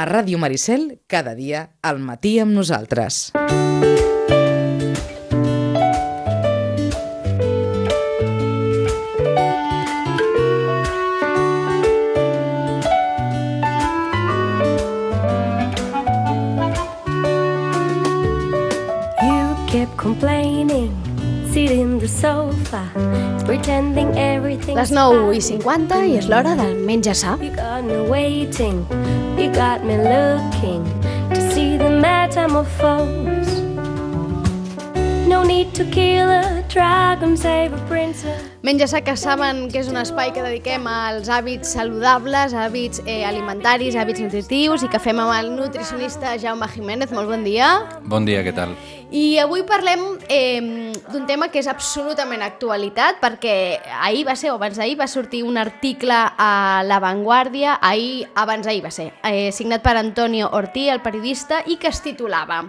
A Ràdio Maricel, cada dia, al matí amb nosaltres. You kept complaining, sitting in the sofa, pretending everything. Les 9 i 50 i és l'hora del menja sa. You got me looking to see the metamorphose. No need to kill a dragon, save a princess. Menja sa que saben que és un espai que dediquem als hàbits saludables, hàbits eh, alimentaris, hàbits nutritius i que fem amb el nutricionista Jaume Jiménez. Molt bon dia. Bon dia, què tal? I avui parlem eh, d'un tema que és absolutament actualitat perquè ahir va ser, o abans d'ahir, va sortir un article a La Vanguardia, ahir, abans d'ahir va ser, eh, signat per Antonio Ortí, el periodista, i que es titulava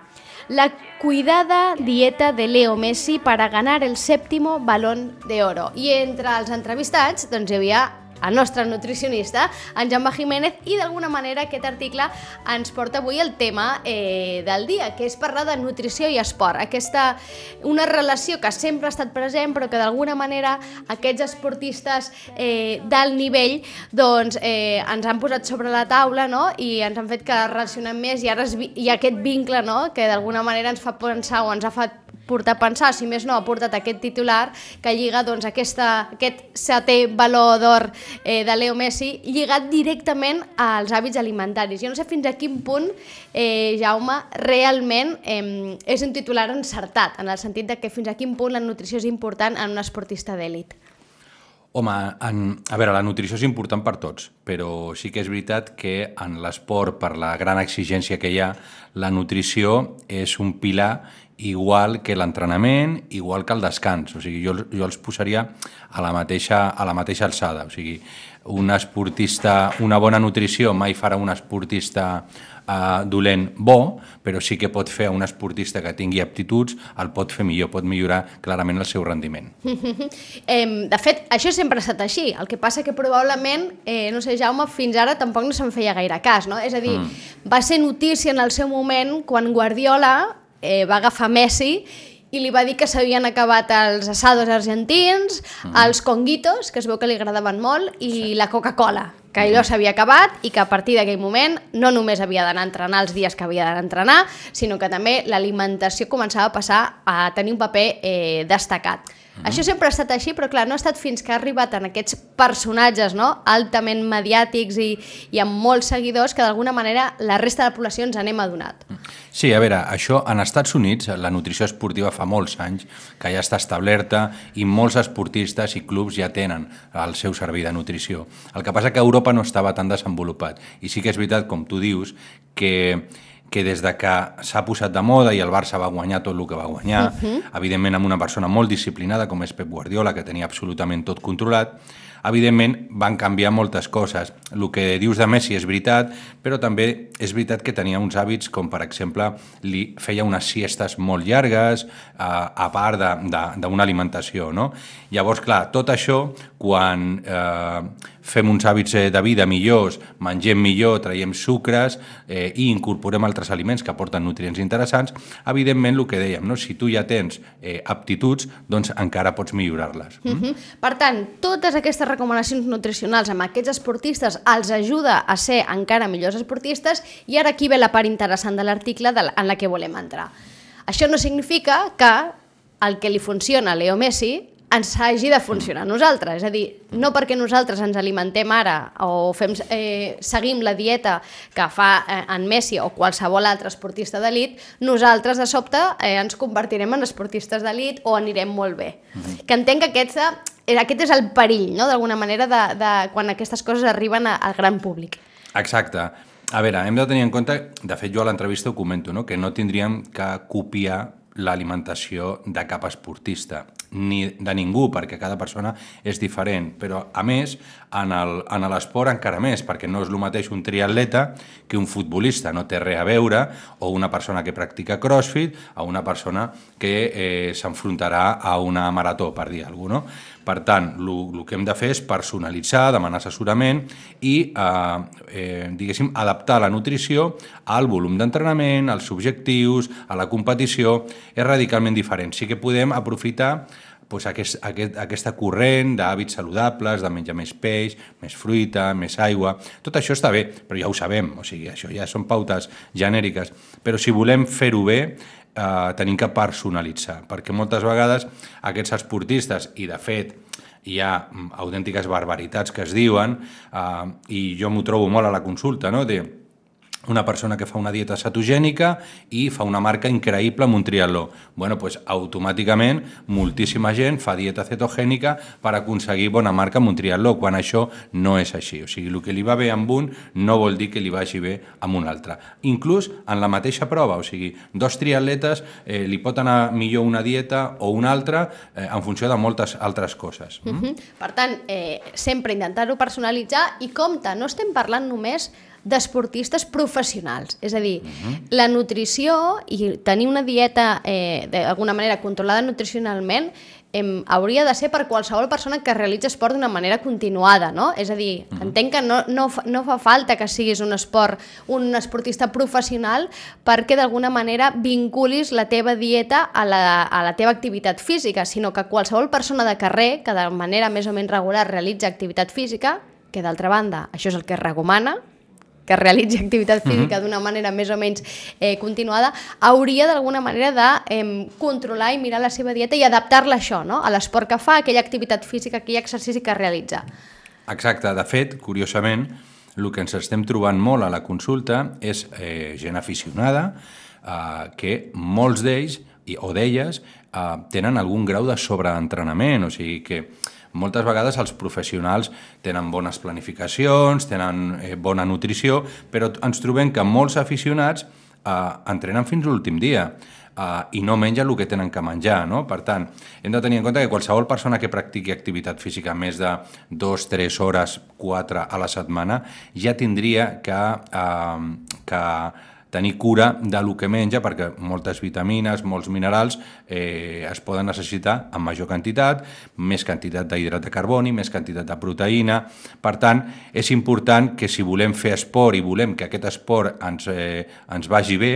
La cuidada dieta de Leo Messi para ganar el séptimo balón de oro. I entre els entrevistats doncs, hi havia el nostre nutricionista, en Jaume Jiménez, i d'alguna manera aquest article ens porta avui el tema eh, del dia, que és parlar de nutrició i esport. Aquesta, una relació que sempre ha estat present, però que d'alguna manera aquests esportistes eh, d'alt nivell doncs, eh, ens han posat sobre la taula no? i ens han fet que relacionem més i ara es, ha aquest vincle no? que d'alguna manera ens fa pensar o ens ha fet portar a pensar, si més no, ha portat aquest titular que lliga doncs, aquesta, aquest setè valor d'or eh, de Leo Messi lligat directament als hàbits alimentaris. Jo no sé fins a quin punt, eh, Jaume, realment eh, és un titular encertat, en el sentit de que fins a quin punt la nutrició és important en un esportista d'èlit. Home, en, a veure, la nutrició és important per tots, però sí que és veritat que en l'esport, per la gran exigència que hi ha, la nutrició és un pilar igual que l'entrenament, igual que el descans. O sigui, jo, jo els posaria a la, mateixa, a la mateixa alçada. O sigui, un esportista, una bona nutrició mai farà un esportista uh, dolent bo, però sí que pot fer a un esportista que tingui aptituds, el pot fer millor, pot millorar clarament el seu rendiment. Eh, de fet, això sempre ha estat així. El que passa que probablement, eh, no sé, Jaume, fins ara tampoc no se'n feia gaire cas, no? És a dir, mm. va ser notícia en el seu moment quan Guardiola eh, va agafar Messi i li va dir que s'havien acabat els asados argentins, mm. els conguitos, que es veu que li agradaven molt, i sí. la Coca-Cola, que allò s'havia acabat i que a partir d'aquell moment no només havia d'anar a entrenar els dies que havia d'anar a entrenar, sinó que també l'alimentació començava a passar a tenir un paper eh, destacat. Mm. Això sempre ha estat així, però clar, no ha estat fins que ha arribat en aquests personatges no? altament mediàtics i, i amb molts seguidors que d'alguna manera la resta de la població ens anem adonat. Sí, a veure, això en Estats Units, la nutrició esportiva fa molts anys que ja està establerta i molts esportistes i clubs ja tenen el seu servei de nutrició. El que passa que Europa no estava tan desenvolupat i sí que és veritat, com tu dius, que que des de que s'ha posat de moda i el Barça va guanyar tot el que va guanyar, uh -huh. evidentment amb una persona molt disciplinada com és Pep Guardiola, que tenia absolutament tot controlat, evidentment van canviar moltes coses. El que dius de Messi és veritat, però també és veritat que tenia uns hàbits com, per exemple, li feia unes siestes molt llargues, a, a part d'una alimentació. No? Llavors, clar, tot això, quan eh, fem uns hàbits de vida millors, mengem millor, traiem sucres eh, i incorporem altres aliments que aporten nutrients interessants, evidentment, el que dèiem, no? si tu ja tens eh, aptituds, doncs encara pots millorar-les. Mm -hmm. Per tant, totes aquestes recomanacions nutricionals amb aquests esportistes els ajuda a ser encara millors esportistes i ara aquí ve la part interessant de l'article en la que volem entrar. Això no significa que el que li funciona a Leo Messi ens hagi de funcionar a nosaltres. És a dir, no perquè nosaltres ens alimentem ara o fem, eh, seguim la dieta que fa eh, en Messi o qualsevol altre esportista d'elit, nosaltres de sobte eh, ens convertirem en esportistes d'elit o anirem molt bé. -hmm. Que entenc que aquesta, eh, aquest és el perill, no?, d'alguna manera, de, de quan aquestes coses arriben a, al gran públic. Exacte. A veure, hem de tenir en compte, de fet jo a l'entrevista ho comento, no? que no tindríem que copiar l'alimentació de cap esportista ni de ningú, perquè cada persona és diferent, però a més, en l'esport encara més, perquè no és el mateix un triatleta que un futbolista, no té res a veure, o una persona que practica crossfit, a una persona que eh, s'enfrontarà a una marató, per dir alguna cosa, no? Per tant, el que hem de fer és personalitzar, demanar assessorament i, eh, eh, diguéssim, adaptar la nutrició al volum d'entrenament, als objectius, a la competició, és radicalment diferent. Sí que podem aprofitar doncs, aquest, aquest, aquesta corrent d'hàbits saludables, de menjar més peix, més fruita, més aigua... Tot això està bé, però ja ho sabem, o sigui, això ja són pautes genèriques. Però si volem fer-ho bé, eh, tenim que personalitzar, perquè moltes vegades aquests esportistes, i de fet hi ha mm, autèntiques barbaritats que es diuen, eh, i jo m'ho trobo molt a la consulta, no? de una persona que fa una dieta cetogènica i fa una marca increïble amb un triatló. bueno, pues, automàticament moltíssima gent fa dieta cetogènica per aconseguir bona marca amb un triatló, quan això no és així. O sigui, el que li va bé amb un no vol dir que li vagi bé amb un altre. Inclús en la mateixa prova, o sigui, dos triatletes eh, li pot anar millor una dieta o una altra eh, en funció de moltes altres coses. Mm? Mhm. Per tant, eh, sempre intentar-ho personalitzar i compte, no estem parlant només d'esportistes professionals. És a dir, la nutrició i tenir una dieta eh, d'alguna manera controlada nutricionalment em, hauria de ser per qualsevol persona que realitza esport d'una manera continuada, no? És a dir, entenc que no, no, fa, no fa falta que siguis un esport, un esportista professional perquè d'alguna manera vinculis la teva dieta a la, a la teva activitat física, sinó que qualsevol persona de carrer que de manera més o menys regular realitza activitat física, que d'altra banda això és el que es recomana, que realitzi activitat física d'una manera més o menys eh, continuada, hauria d'alguna manera de eh, controlar i mirar la seva dieta i adaptar-la a això, no? a l'esport que fa, a aquella activitat física, aquell exercici que realitza. Exacte, de fet, curiosament, el que ens estem trobant molt a la consulta és eh, gent aficionada eh, que molts d'ells o d'elles eh, tenen algun grau de sobreentrenament, o sigui que moltes vegades els professionals tenen bones planificacions, tenen eh, bona nutrició, però ens trobem que molts aficionats eh, entrenen fins l'últim dia uh, i no mengen el que tenen que menjar. No? Per tant, hem de tenir en compte que qualsevol persona que practiqui activitat física més de 2, 3 hores, 4 a la setmana, ja tindria que, uh, que tenir cura de lo que menja, perquè moltes vitamines, molts minerals eh, es poden necessitar en major quantitat, més quantitat d'hidrat de carboni, més quantitat de proteïna. Per tant, és important que si volem fer esport i volem que aquest esport ens, eh, ens vagi bé,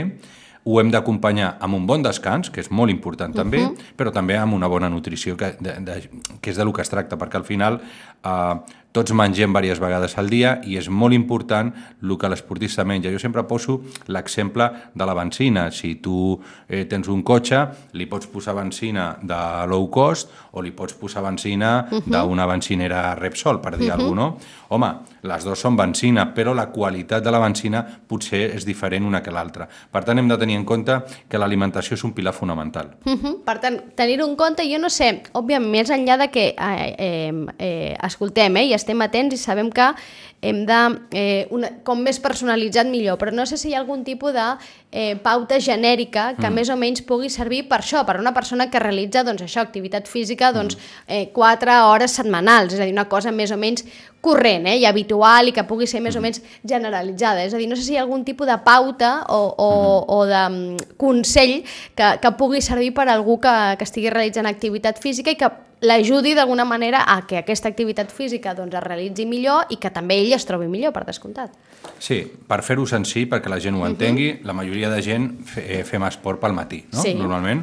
ho hem d'acompanyar amb un bon descans, que és molt important també, uh -huh. però també amb una bona nutrició, que, de, de, que és de lo que es tracta, perquè al final eh, tots mengem diverses vegades al dia i és molt important el que l'esportista menja. Jo sempre poso l'exemple de la benzina. Si tu eh, tens un cotxe, li pots posar benzina de low cost o li pots posar benzina uh -huh. d'una benzinera Repsol, per dir uh -huh. alguna cosa, no? Home, les dues són benzina, però la qualitat de la benzina potser és diferent una que l'altra. Per tant, hem de tenir en compte que l'alimentació és un pilar fonamental. Uh -huh. Per tant, tenir-ho en compte, jo no sé, òbviament, més enllà de que eh, eh, eh, escoltem eh, i estem atents i sabem que hem de, eh, una, com més personalitzat millor, però no sé si hi ha algun tipus de eh, pauta genèrica que mm. més o menys pugui servir per això, per una persona que realitza doncs, això, activitat física doncs, eh, 4 hores setmanals, és a dir, una cosa més o menys corrent eh, i habitual i que pugui ser més o menys generalitzada. És a dir, no sé si hi ha algun tipus de pauta o, o, o de mm, consell que, que pugui servir per a algú que, que estigui realitzant activitat física i que l'ajudi d'alguna manera a que aquesta activitat física doncs, es realitzi millor i que també ell es trobi millor, per descomptat. Sí, per fer-ho senzill, perquè la gent ho entengui, la majoria de gent fe, eh, fem esport pel matí, no? Sí. Normalment.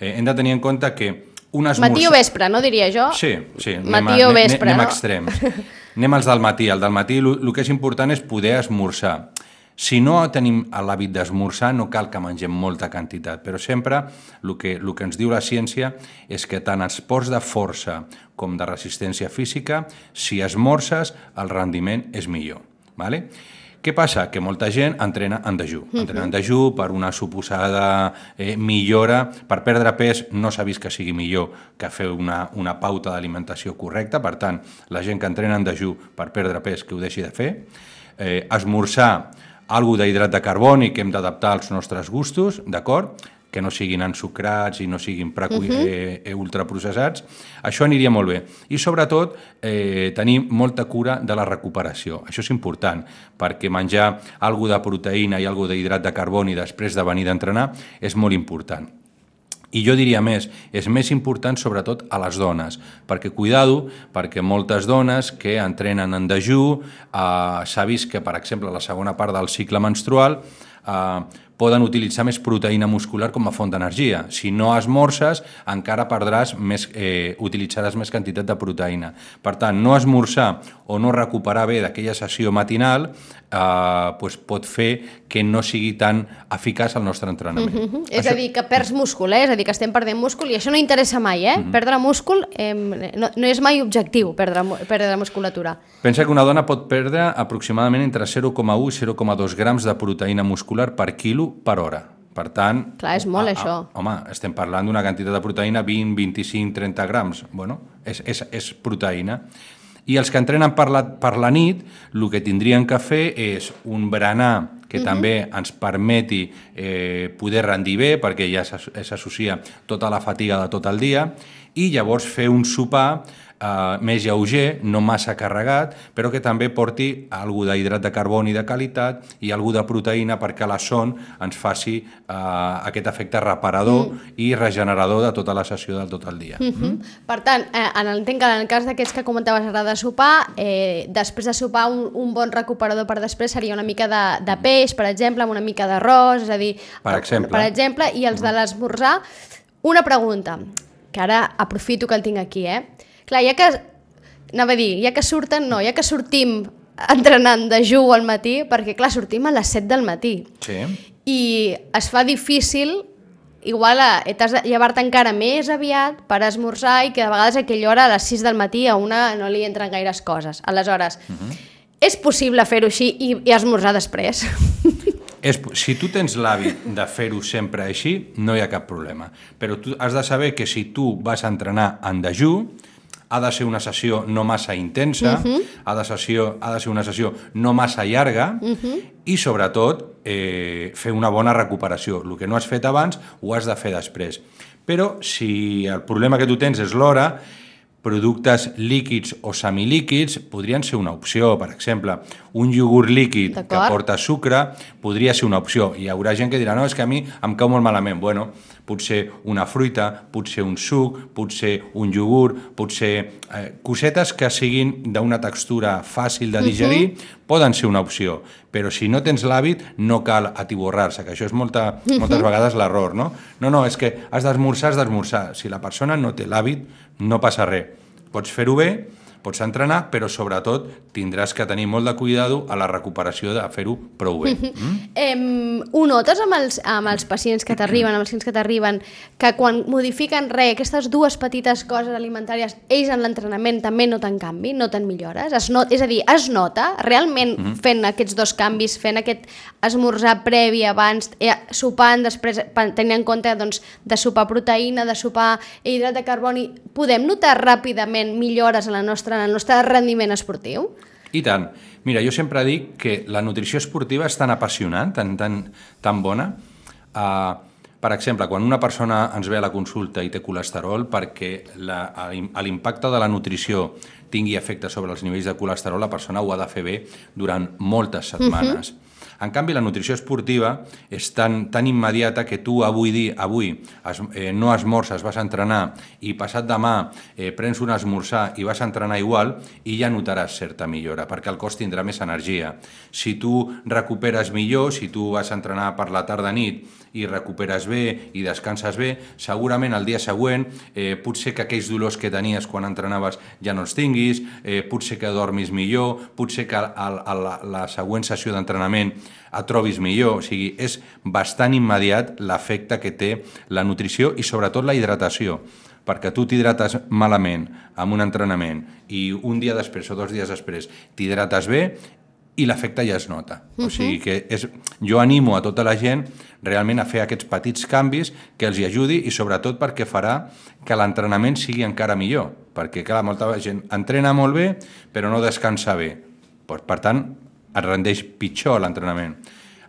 Eh, hem de tenir en compte que un esmorzar... Matí o vespre, no diria jo? Sí, sí. Matí o vespre, anem, anem no? extrems. anem als del matí. El del matí el que és important és poder esmorzar. Si no tenim l'hàbit d'esmorzar, no cal que mengem molta quantitat, però sempre el que, el que ens diu la ciència és que tant esports de força com de resistència física, si esmorzes, el rendiment és millor. Vale? Què passa? Que molta gent entrena en dejú. Entrena en dejú per una suposada eh, millora. Per perdre pes no s'ha vist que sigui millor que fer una, una pauta d'alimentació correcta. Per tant, la gent que entrena en dejú per perdre pes que ho deixi de fer. Eh, esmorzar algo d'hidrat de carboni que hem d'adaptar als nostres gustos, d'acord? Que no siguin ensucrats i no siguin uh -huh. eh, eh, ultraprocessats. Això aniria molt bé. I sobretot eh, tenir molta cura de la recuperació. Això és important, perquè menjar alguna de proteïna i alguna d'hidrat de carboni després de venir d'entrenar és molt important. I jo diria més, és més important sobretot a les dones, perquè cuidado, perquè moltes dones que entrenen en dejú, eh, s'ha vist que, per exemple, la segona part del cicle menstrual, eh, poden utilitzar més proteïna muscular com a font d'energia. Si no esmorces, encara perdràs més, eh, utilitzaràs més quantitat de proteïna. Per tant, no esmorzar o no recuperar bé d'aquella sessió matinal eh, pues pot fer que no sigui tan eficaç el nostre entrenament. Mm -hmm. És a dir, que perds múscul, eh? és a dir, que estem perdent múscul i això no interessa mai, eh? Mm -hmm. Perdre múscul eh, no, no és mai objectiu, perdre, perdre musculatura. Pensa que una dona pot perdre aproximadament entre 0,1 i 0,2 grams de proteïna muscular per quilo per hora. Per tant... Clar, és molt, a, això. A, home, estem parlant d'una quantitat de proteïna 20, 25, 30 grams. Bueno, és, és, és proteïna. I els que entrenen per la, per la nit, el que tindrien que fer és un berenar que uh -huh. també ens permeti eh, poder rendir bé, perquè ja s'associa tota la fatiga de tot el dia, i llavors fer un sopar eh, més lleuger, no massa carregat, però que també porti algú d'hidrat de carboni de qualitat i algú de proteïna perquè la son ens faci eh, aquest efecte reparador mm. i regenerador de tota la sessió de tot el dia. Mm -hmm. mm? Per tant, eh, en entenc que en el cas d'aquests que comentaves ara de sopar, eh, després de sopar un, un bon recuperador per després seria una mica de, de peix, per exemple, amb una mica d'arròs, és a dir, per exemple, per exemple i els de mm. l'esmorzar, una pregunta, que ara aprofito que el tinc aquí, eh? Clar, ja que... Anava a dir, ja que surten, no, ja que sortim entrenant de ju al matí, perquè clar, sortim a les 7 del matí. Sí. I es fa difícil igual eh, t'has de llevar-te encara més aviat per esmorzar i que de vegades a aquella hora a les 6 del matí a una no li entren gaires coses. Aleshores, uh mhm. -huh. és possible fer-ho així i, i esmorzar després? És, si tu tens l'hàbit de fer-ho sempre així, no hi ha cap problema. Però tu has de saber que si tu vas a entrenar en dejú, ha de ser una sessió no massa intensa, uh -huh. ha, de sessió, ha de ser una sessió no massa llarga uh -huh. i, sobretot, eh, fer una bona recuperació. El que no has fet abans ho has de fer després. Però si el problema que tu tens és l'hora, productes líquids o semilíquids podrien ser una opció. Per exemple, un iogurt líquid que porta sucre podria ser una opció. Hi haurà gent que dirà, no, és que a mi em cau molt malament. Bueno, potser una fruita, potser un suc, potser un iogurt, potser eh, cosetes que siguin d'una textura fàcil de digerir, uh -huh. poden ser una opció, però si no tens l'hàbit no cal atiborrar-se, que això és molta, moltes vegades l'error, no? No, no, és que has d'esmorzar, has d'esmorzar. Si la persona no té l'hàbit, no passa res. Pots fer-ho bé, pots entrenar, però sobretot tindràs que tenir molt de cuidado a la recuperació de fer-ho prou bé. Mm? Eh, ho notes amb els, amb els pacients que t'arriben, amb els pacients que t'arriben, que quan modifiquen res, aquestes dues petites coses alimentàries, ells en l'entrenament també noten canvi, noten millores? Es not, és a dir, es nota realment mm -hmm. fent aquests dos canvis, fent aquest esmorzar previ abans, eh, sopant després, tenint en compte doncs, de sopar proteïna, de sopar hidrat de carboni, podem notar ràpidament millores en la nostra en el nostre rendiment esportiu? I tant. Mira, jo sempre dic que la nutrició esportiva és tan apassionant, tan, tan, tan bona. Uh, per exemple, quan una persona ens ve a la consulta i té colesterol, perquè l'impacte de la nutrició tingui efecte sobre els nivells de colesterol, la persona ho ha de fer bé durant moltes setmanes. Uh -huh. En canvi, la nutrició esportiva és tan, tan immediata que tu avui dir, avui es, eh, no esmorces, vas a entrenar i passat demà eh, prens un esmorzar i vas a entrenar igual i ja notaràs certa millora perquè el cos tindrà més energia. Si tu recuperes millor, si tu vas a entrenar per la tarda nit i recuperes bé i descanses bé, segurament el dia següent eh, potser que aquells dolors que tenies quan entrenaves ja no els tinguis, eh, potser que dormis millor, potser que a, a, a la, la següent sessió d'entrenament et trobis millor. O sigui, és bastant immediat l'efecte que té la nutrició i sobretot la hidratació perquè tu t'hidrates malament amb un entrenament i un dia després o dos dies després t'hidrates bé i l'efecte ja es nota. Uh -huh. O sigui que és, jo animo a tota la gent realment a fer aquests petits canvis que els hi ajudi i sobretot perquè farà que l'entrenament sigui encara millor. Perquè, clar, molta gent entrena molt bé però no descansa bé. Per tant, et rendeix pitjor l'entrenament.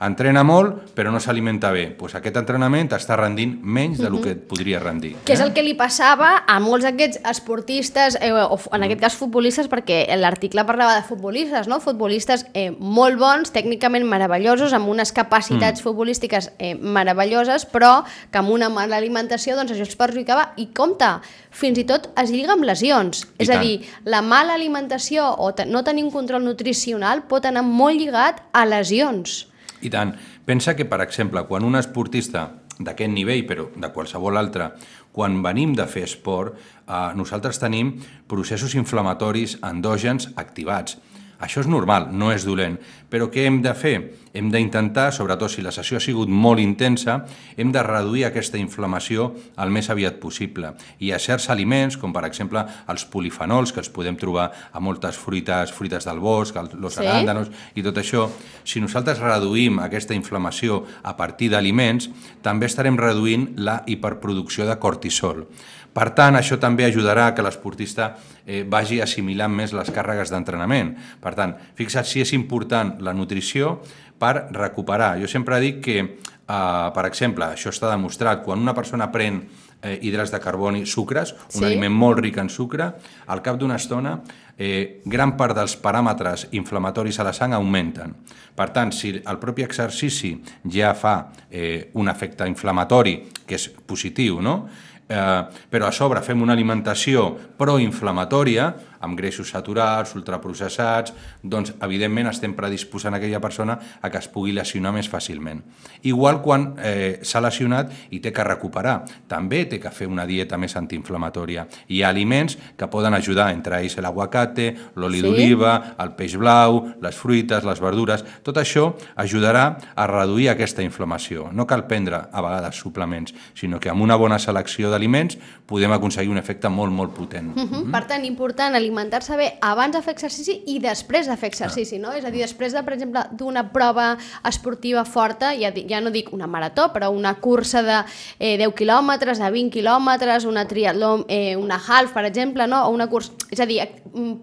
Entrena molt però no s'alimenta bé. Pues aquest entrenament està rendint menys del que podria rendir. Que és el que li passava a molts d'aquests esportistes, eh, o en aquest cas futbolistes, perquè l'article parlava de futbolistes, no? Futbolistes eh, molt bons, tècnicament meravellosos, amb unes capacitats futbolístiques eh, meravelloses, però que amb una mala alimentació doncs, això els perjudicava. I compte, fins i tot es lliga amb lesions. I és a tant. dir, la mala alimentació o no tenir un control nutricional pot anar molt lligat a lesions. I tant. Pensa que, per exemple, quan un esportista d'aquest nivell, però de qualsevol altre, quan venim de fer esport, eh, nosaltres tenim processos inflamatoris endògens activats. Això és normal, no és dolent, però què hem de fer? Hem d'intentar, sobretot si la sessió ha sigut molt intensa, hem de reduir aquesta inflamació el més aviat possible. I a certs aliments, com per exemple els polifenols, que els podem trobar a moltes fruites, fruites del bosc, els Sí. aràndanos i tot això, si nosaltres reduïm aquesta inflamació a partir d'aliments, també estarem reduint la hiperproducció de cortisol. Per tant, això també ajudarà que l'esportista eh, vagi assimilant més les càrregues d'entrenament. Per tant, fixa't si és important la nutrició per recuperar. Jo sempre dic que, eh, per exemple, això està demostrat, quan una persona pren eh, hidrats de carboni, sucres, un Sí. aliment molt ric en sucre, al cap d'una estona eh, gran part dels paràmetres inflamatoris a la sang augmenten. Per tant, si el propi exercici ja fa eh, un efecte inflamatori, que és positiu, no? Eh, però a sobre fem una alimentació proinflamatòria, amb greixos saturats, ultraprocessats, doncs evidentment estem predisposant aquella persona a que es pugui lesionar més fàcilment. Igual quan eh, s'ha lesionat i té que recuperar, també té que fer una dieta més antiinflamatòria. Hi ha aliments que poden ajudar, entre ells l'aguacate, l'oli Sí. d'oliva, el peix blau, les fruites, les verdures... Tot això ajudarà a reduir aquesta inflamació. No cal prendre a vegades suplements, sinó que amb una bona selecció d'aliments podem aconseguir un efecte molt, molt potent. Uh -huh. Per tant, important alimentar-se bé abans de fer exercici i després de fer exercici, no? És a dir, després de, per exemple, d'una prova esportiva forta, ja, ja no dic una marató, però una cursa de eh, 10 quilòmetres, de 20 quilòmetres, una triatló, eh, una half, per exemple, no? O una cursa... És a dir, eh,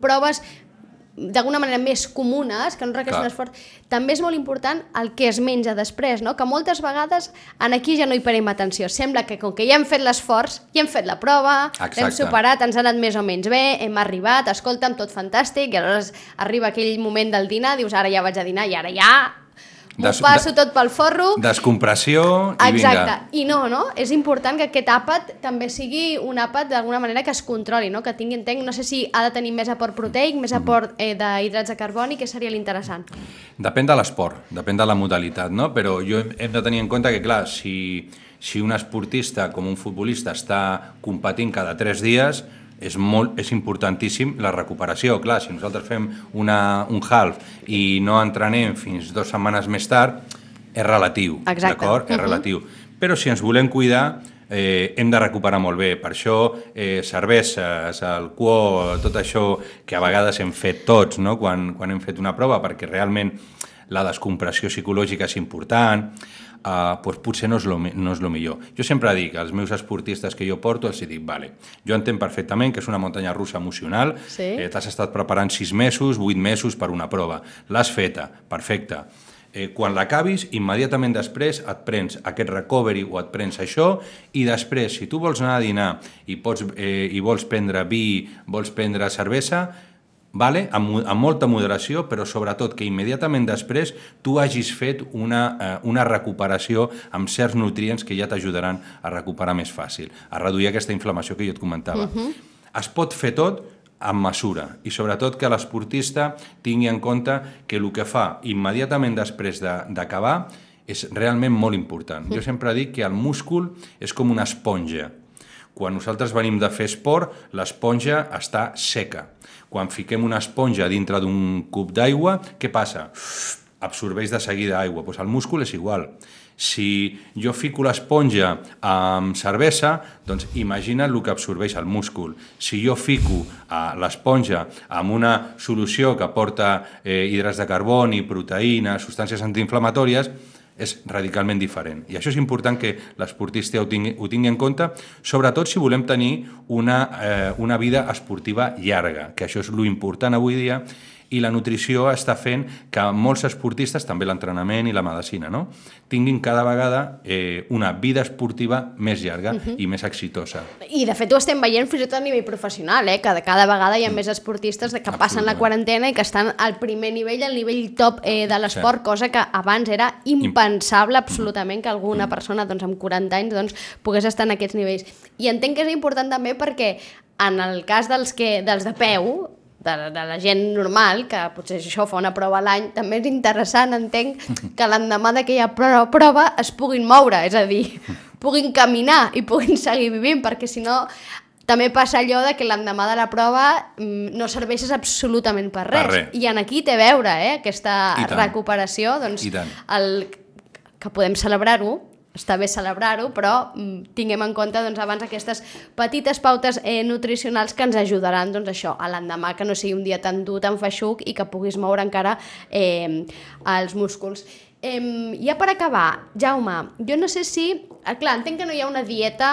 proves d'alguna manera més comunes, que no requereixen esforç, també és molt important el que es menja després, no? que moltes vegades en aquí ja no hi parem atenció. Sembla que com que ja hem fet l'esforç, ja hem fet la prova, Exacte. l'hem superat, ens ha anat més o menys bé, hem arribat, escolta'm, tot fantàstic, i aleshores arriba aquell moment del dinar, dius ara ja vaig a dinar i ara ja m'ho Des- passo de- tot pel forro. Descompressió i Exacte, vinga. i no, no? És important que aquest àpat també sigui un àpat d'alguna manera que es controli, no? Que tingui, entenc, no sé si ha de tenir més aport proteic, més aport eh, d'hidrats de carboni, que seria l'interessant. Depèn de l'esport, depèn de la modalitat, no? però jo hem, hem de tenir en compte que, clar, si, si un esportista com un futbolista està competint cada tres dies, és, molt, és importantíssim la recuperació. Clar, si nosaltres fem una, un half i no entrenem fins dues setmanes més tard, és relatiu, d'acord? És Mhm. relatiu. Però si ens volem cuidar, eh, hem de recuperar molt bé. Per això, eh, cerveses, alcohol, tot això que a vegades hem fet tots no? quan, quan hem fet una prova, perquè realment la descompressió psicològica és important, eh, doncs potser no és, lo, no és lo millor. Jo sempre dic als meus esportistes que jo porto, els dic, vale, jo entenc perfectament que és una muntanya russa emocional, Sí. eh, t'has estat preparant sis mesos, vuit mesos per una prova, l'has feta, perfecte. Eh, quan l'acabis, immediatament després et prens aquest recovery o et prens això i després, si tu vols anar a dinar i, pots, eh, i vols prendre vi, vols prendre cervesa, vale? amb, amb molta moderació, però sobretot que immediatament després tu hagis fet una, eh, una recuperació amb certs nutrients que ja t'ajudaran a recuperar més fàcil, a reduir aquesta inflamació que jo et comentava. Uh -huh. Es pot fer tot amb mesura i sobretot que l'esportista tingui en compte que el que fa immediatament després de- d'acabar és realment molt important. Jo sempre dic que el múscul és com una esponja. Quan nosaltres venim de fer esport, l'esponja està seca. Quan fiquem una esponja dintre d'un cub d'aigua, què passa? Absorbeix de seguida aigua. Pues el múscul és igual. Si jo fico l'esponja amb cervesa, doncs imagina el que absorbeix el múscul. Si jo fico eh, l'esponja amb una solució que porta eh, hidrats de carboni, proteïnes, substàncies antiinflamatòries, és radicalment diferent. I això és important que l'esportista ho, tingui, ho tingui en compte, sobretot si volem tenir una, eh, una vida esportiva llarga, que això és lo important avui dia, i la nutrició està fent que molts esportistes, també l'entrenament i la medicina, no? tinguin cada vegada eh, una vida esportiva més llarga uh -huh. i més exitosa. I de fet ho estem veient fins i tot a nivell professional, eh? que cada vegada hi ha més esportistes que passen la quarantena i que estan al primer nivell, al nivell top eh, de l'esport, sí. cosa que abans era impensable absolutament que alguna persona doncs, amb 40 anys doncs, pogués estar en aquests nivells. I entenc que és important també perquè en el cas dels, que, dels de peu, de, de la gent normal, que potser això fa una prova a l'any, també és interessant, entenc, que l'endemà d'aquella prova es puguin moure, és a dir, puguin caminar i puguin seguir vivint, perquè si no també passa allò de que l'endemà de la prova mm, no serveixes absolutament per res. Per res. I en aquí té veure eh, aquesta recuperació, doncs, el, que podem celebrar-ho, està bé celebrar-ho, però mm, tinguem en compte doncs, abans aquestes petites pautes eh, nutricionals que ens ajudaran doncs, això a l'endemà, que no sigui un dia tan dur, tan feixuc i que puguis moure encara eh, els músculs. Eh, ja per acabar, Jaume, jo no sé si... Eh, clar, entenc que no hi ha una dieta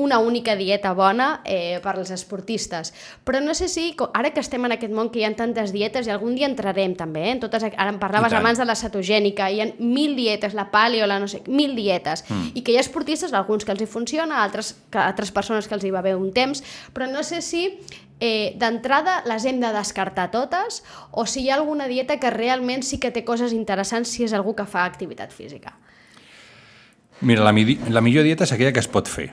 una única dieta bona eh, per als esportistes. Però no sé si, ara que estem en aquest món que hi ha tantes dietes, i algun dia entrarem també, eh, en totes, ara em parlaves abans de la cetogènica, hi ha mil dietes, la paleo, la no sé, mil dietes, mm. i que hi ha esportistes, alguns que els hi funciona, altres, que, altres persones que els hi va bé un temps, però no sé si eh, d'entrada les hem de descartar totes o si hi ha alguna dieta que realment sí que té coses interessants si és algú que fa activitat física. Mira, la, la millor dieta és aquella que es pot fer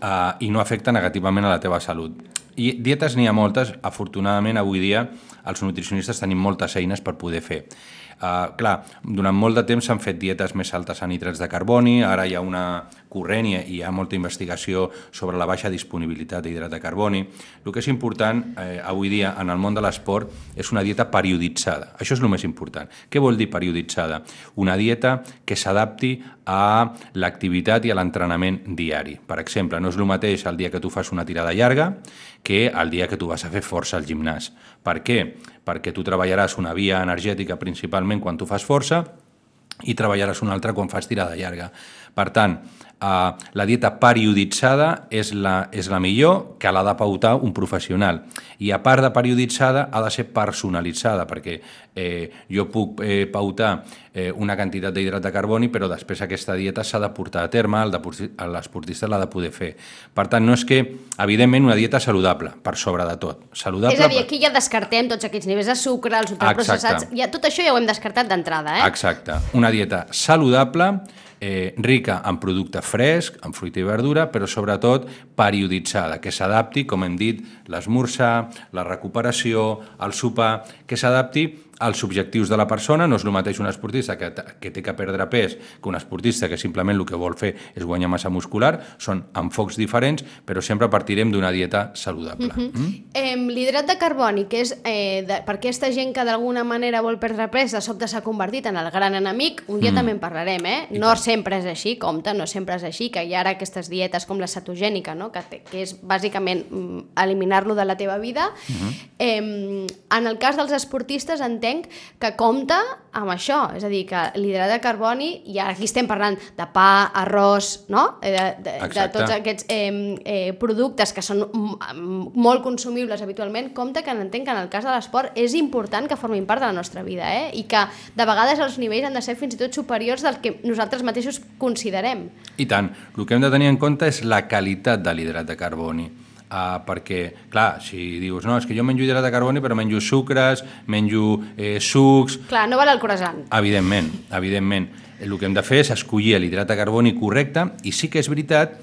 uh, i no afecta negativament a la teva salut. I dietes n'hi ha moltes, afortunadament avui dia els nutricionistes tenim moltes eines per poder fer. Uh, clar, durant molt de temps s'han fet dietes més altes a nitrats de carboni, ara hi ha una corrent i hi ha molta investigació sobre la baixa disponibilitat d'hidrat de carboni. El que és important eh, avui dia en el món de l'esport és una dieta perioditzada. Això és el més important. Què vol dir perioditzada? Una dieta que s'adapti a l'activitat i a l'entrenament diari. Per exemple, no és el mateix el dia que tu fas una tirada llarga que el dia que tu vas a fer força al gimnàs. Per què? Perquè tu treballaràs una via energètica principalment quan tu fas força i treballaràs una altra quan fas tirada llarga. Per tant, Uh, la dieta perioditzada és la, és la millor que l'ha de pautar un professional. I a part de perioditzada, ha de ser personalitzada, perquè eh, jo puc eh, pautar eh, una quantitat d'hidrat de carboni, però després aquesta dieta s'ha de portar a terme, l'esportista l'ha de poder fer. Per tant, no és que, evidentment, una dieta saludable, per sobre de tot. Saludable és a dir, aquí ja descartem tots aquests nivells de sucre, els ultraprocessats, ja, tot això ja ho hem descartat d'entrada, eh? Exacte. Una dieta saludable, eh, rica en producte fresc, en fruita i verdura, però sobretot perioditzada, que s'adapti, com hem dit, l'esmorzar, la recuperació, el sopar, que s'adapti als objectius de la persona, no és el mateix un esportista que, que té que perdre pes que un esportista que simplement el que vol fer és guanyar massa muscular, són enfocs diferents, però sempre partirem d'una dieta saludable. Uh -huh. mm? eh, L'hidrat de carboni, que és eh, de, per aquesta gent que d'alguna manera vol perdre pes, de sobte s'ha convertit en el gran enemic, un dia mm. també en parlarem, eh? No sempre és així, compte, no sempre és així, que hi ha ara aquestes dietes com la cetogènica, no? que, que és bàsicament mm, eliminar-lo de la teva vida. Uh -huh. eh, en el cas dels esportistes entenc que compta amb això, és a dir, que l'hidrat de carboni, i aquí estem parlant de pa, arròs, no? Eh, de, de, de tots aquests eh, eh, productes que són molt consumibles habitualment, compta que entenc que en el cas de l'esport és important que formin part de la nostra vida, eh? i que de vegades els nivells han de ser fins i tot superiors del que nosaltres mateixos considerem. I tant. El que hem de tenir en compte és la qualitat de l'hidrat de carboni. Uh, perquè, clar, si dius no, és que jo menjo hidrat de carboni però menjo sucres, menjo eh, sucs... Clar, no val el croissant. Evidentment, evidentment. El que hem de fer és escollir l'hidrat de carboni correcte i sí que és veritat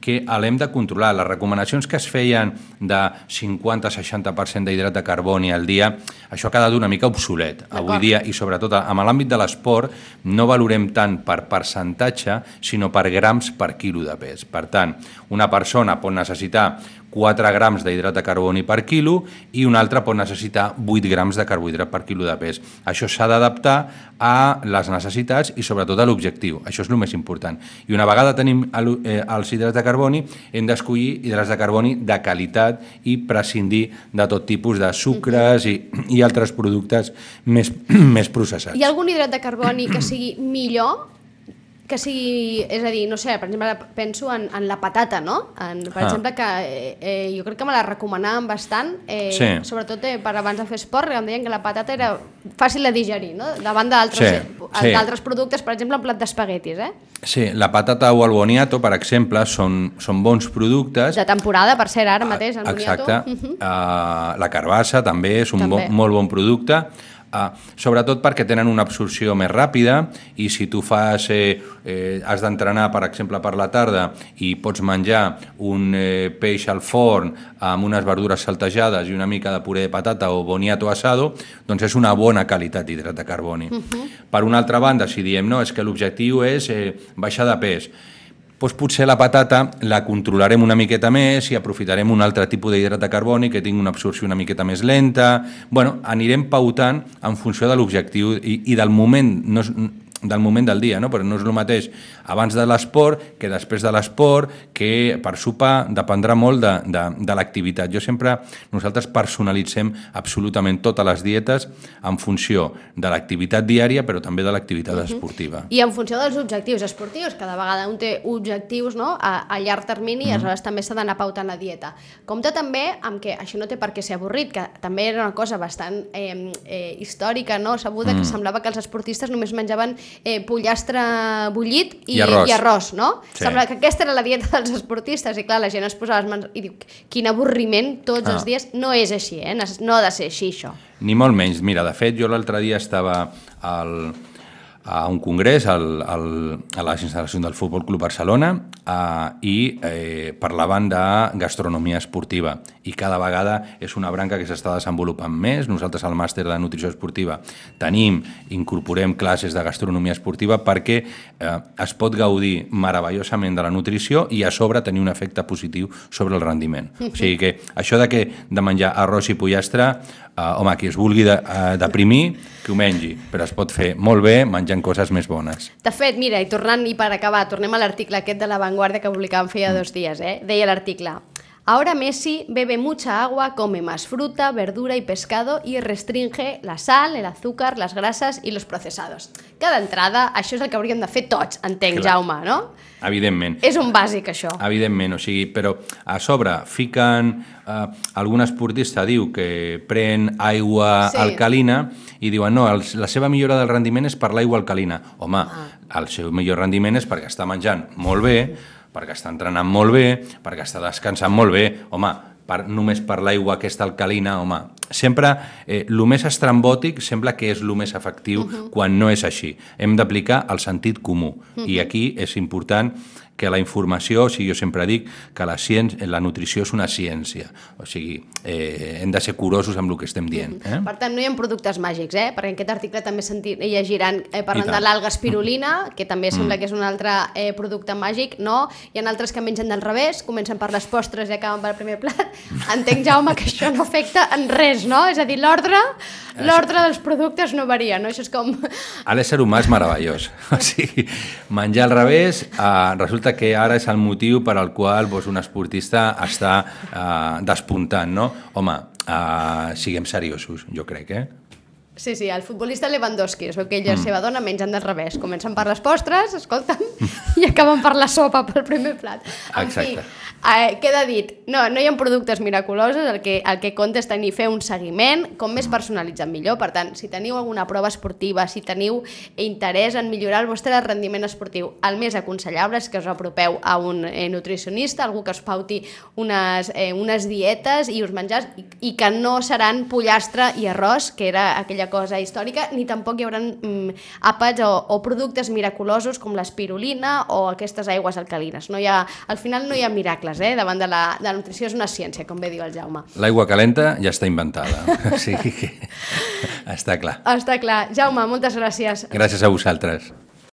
que l'hem de controlar. Les recomanacions que es feien de 50-60% d'hidrat de carboni al dia, això ha quedat una mica obsolet avui dia i sobretot amb l'àmbit de l'esport no valorem tant per percentatge sinó per grams per quilo de pes. Per tant, una persona pot necessitar 4 grams d'hidrat de carboni per quilo i un altre pot necessitar 8 grams de carbohidrat per quilo de pes. Això s'ha d'adaptar a les necessitats i sobretot a l'objectiu. Això és el més important. I una vegada tenim eh, els hidrats de carboni, hem d'escollir hidrats de carboni de qualitat i prescindir de tot tipus de sucres i, i altres productes més, més processats. Hi ha algun hidrat de carboni que sigui millor que sigui, és a dir, no sé, per exemple, penso en, en la patata, no? En, per Ah. exemple, que eh, eh, jo crec que me la recomanaven bastant, eh, Sí. sobretot eh, per abans de fer esport, em deien que la patata era fàcil de digerir, no? Davant Sí, d'altres sí. d'altres productes, per exemple, un plat d'espaguetis, eh? Sí, la patata o el boniato, per exemple, són, són bons productes. De temporada, per ser ara mateix, el boniato. Exacte. Mhm. Uh, la carbassa també és un També. bon, molt bon producte. Uh, sobretot perquè tenen una absorció més ràpida i si tu fas, eh, eh, has d'entrenar, per exemple, per la tarda i pots menjar un eh, peix al forn amb unes verdures saltejades i una mica de puré de patata o boniato asado, doncs és una bona qualitat d'hidrat de carboni. Per una altra banda, si diem no, és que l'objectiu és eh, baixar de pes, doncs potser la patata la controlarem una miqueta més i aprofitarem un altre tipus d'hidrat de carboni que tingui una absorció una miqueta més lenta. bueno, anirem pautant en funció de l'objectiu i, i del moment, no és, del moment del dia, no? però no és el mateix abans de l'esport que després de l'esport, que per sopar dependrà molt de, de, de l'activitat. Jo sempre, nosaltres personalitzem absolutament totes les dietes en funció de l'activitat diària, però també de l'activitat esportiva. I en funció dels objectius esportius, cada vegada un té objectius no? a, a llarg termini i aleshores també s'ha d'anar pautant la dieta. Compte també amb que això no té per què ser avorrit, que també era una cosa bastant eh, eh, històrica, no? sabuda, que semblava que els esportistes només menjaven eh, pollastre bullit i, I arròs. i arròs no? Sí. Semblava que aquesta era la dieta dels esportistes i clar, la gent es posava les mans i diu, quin avorriment tots Ah. els dies. No és així, eh? no ha de ser així això. Ni molt menys. Mira, de fet, jo l'altre dia estava al, a un congrés al, al, a les instal·lacions del Futbol Club Barcelona eh, i eh, parlaven de gastronomia esportiva i cada vegada és una branca que s'està desenvolupant més. Nosaltres al màster de nutrició esportiva tenim, incorporem classes de gastronomia esportiva perquè eh, es pot gaudir meravellosament de la nutrició i a sobre tenir un efecte positiu sobre el rendiment. O sigui que això de, que, de menjar arròs i pollastre, eh, home, qui es vulgui de, eh, deprimir, que ho mengi, però es pot fer molt bé menjant coses més bones. De fet, mira, i tornant, i per acabar, tornem a l'article aquest de La Vanguardia que publicàvem feia dos dies, eh? Deia l'article, Ahora Messi bebe mucha agua, come más fruta, verdura y pescado y restringe la sal, el azúcar, las grasas y los procesados. Cada entrada, això és el que hauríem de fer tots, entenc, Clar. Jaume, no? Evidentment. És un bàsic, això. Evidentment, o sigui, però a sobre fiquen... Eh, algun esportista diu que pren aigua Sí. alcalina i diuen no, el, la seva millora del rendiment és per l'aigua alcalina. Home, Ah. el seu millor rendiment és perquè està menjant molt bé, perquè està entrenant molt bé, perquè està descansant molt bé. Home, per, només per l'aigua aquesta alcalina, home, sempre eh, el més estrambòtic sembla que és el més efectiu uh -huh. quan no és així. Hem d'aplicar el sentit comú uh -huh. i aquí és important que la informació, o sigui, jo sempre dic que la, ciència, la nutrició és una ciència, o sigui, eh, hem de ser curosos amb el que estem dient. Eh? Per tant, no hi ha productes màgics, eh? perquè en aquest article també senti, llegiran eh, parlant de l'alga espirulina, que també sembla que és un altre eh, producte màgic, no? Hi ha altres que mengen del revés, comencen per les postres i acaben pel primer plat. Entenc, Jaume, que això no afecta en res, no? És a dir, l'ordre l'ordre dels productes no varia, no? Això és com... L'ésser humà és meravellós. O sigui, menjar al revés eh, resulta que ara és el motiu per al qual doncs, un esportista està eh, despuntant, no? Home, eh, siguem seriosos, jo crec, eh? Sí, sí, el futbolista Lewandowski, es veu que ell i la seva dona mengen del revés. Comencen per les postres, escolta'm, i acaben per la sopa, pel primer plat. En Exacte. fi, eh, queda dit, no, no hi ha productes miraculosos, el que, el que compta és tenir, fer un seguiment, com més personalitzat millor. Per tant, si teniu alguna prova esportiva, si teniu interès en millorar el vostre rendiment esportiu, el més aconsellable és que us apropeu a un eh, nutricionista, algú que us pauti unes, eh, unes dietes i us menjars, i, i que no seran pollastre i arròs, que era aquella cosa històrica, ni tampoc hi haurà mm, àpats o, o productes miraculosos com l'espirulina o aquestes aigües alcalines. No hi ha, al final no hi ha miracles, eh? davant de la, de la nutrició és una ciència, com bé diu el Jaume. L'aigua calenta ja està inventada. O sigui que està clar. Està clar. Jaume, moltes gràcies. Gràcies a vosaltres.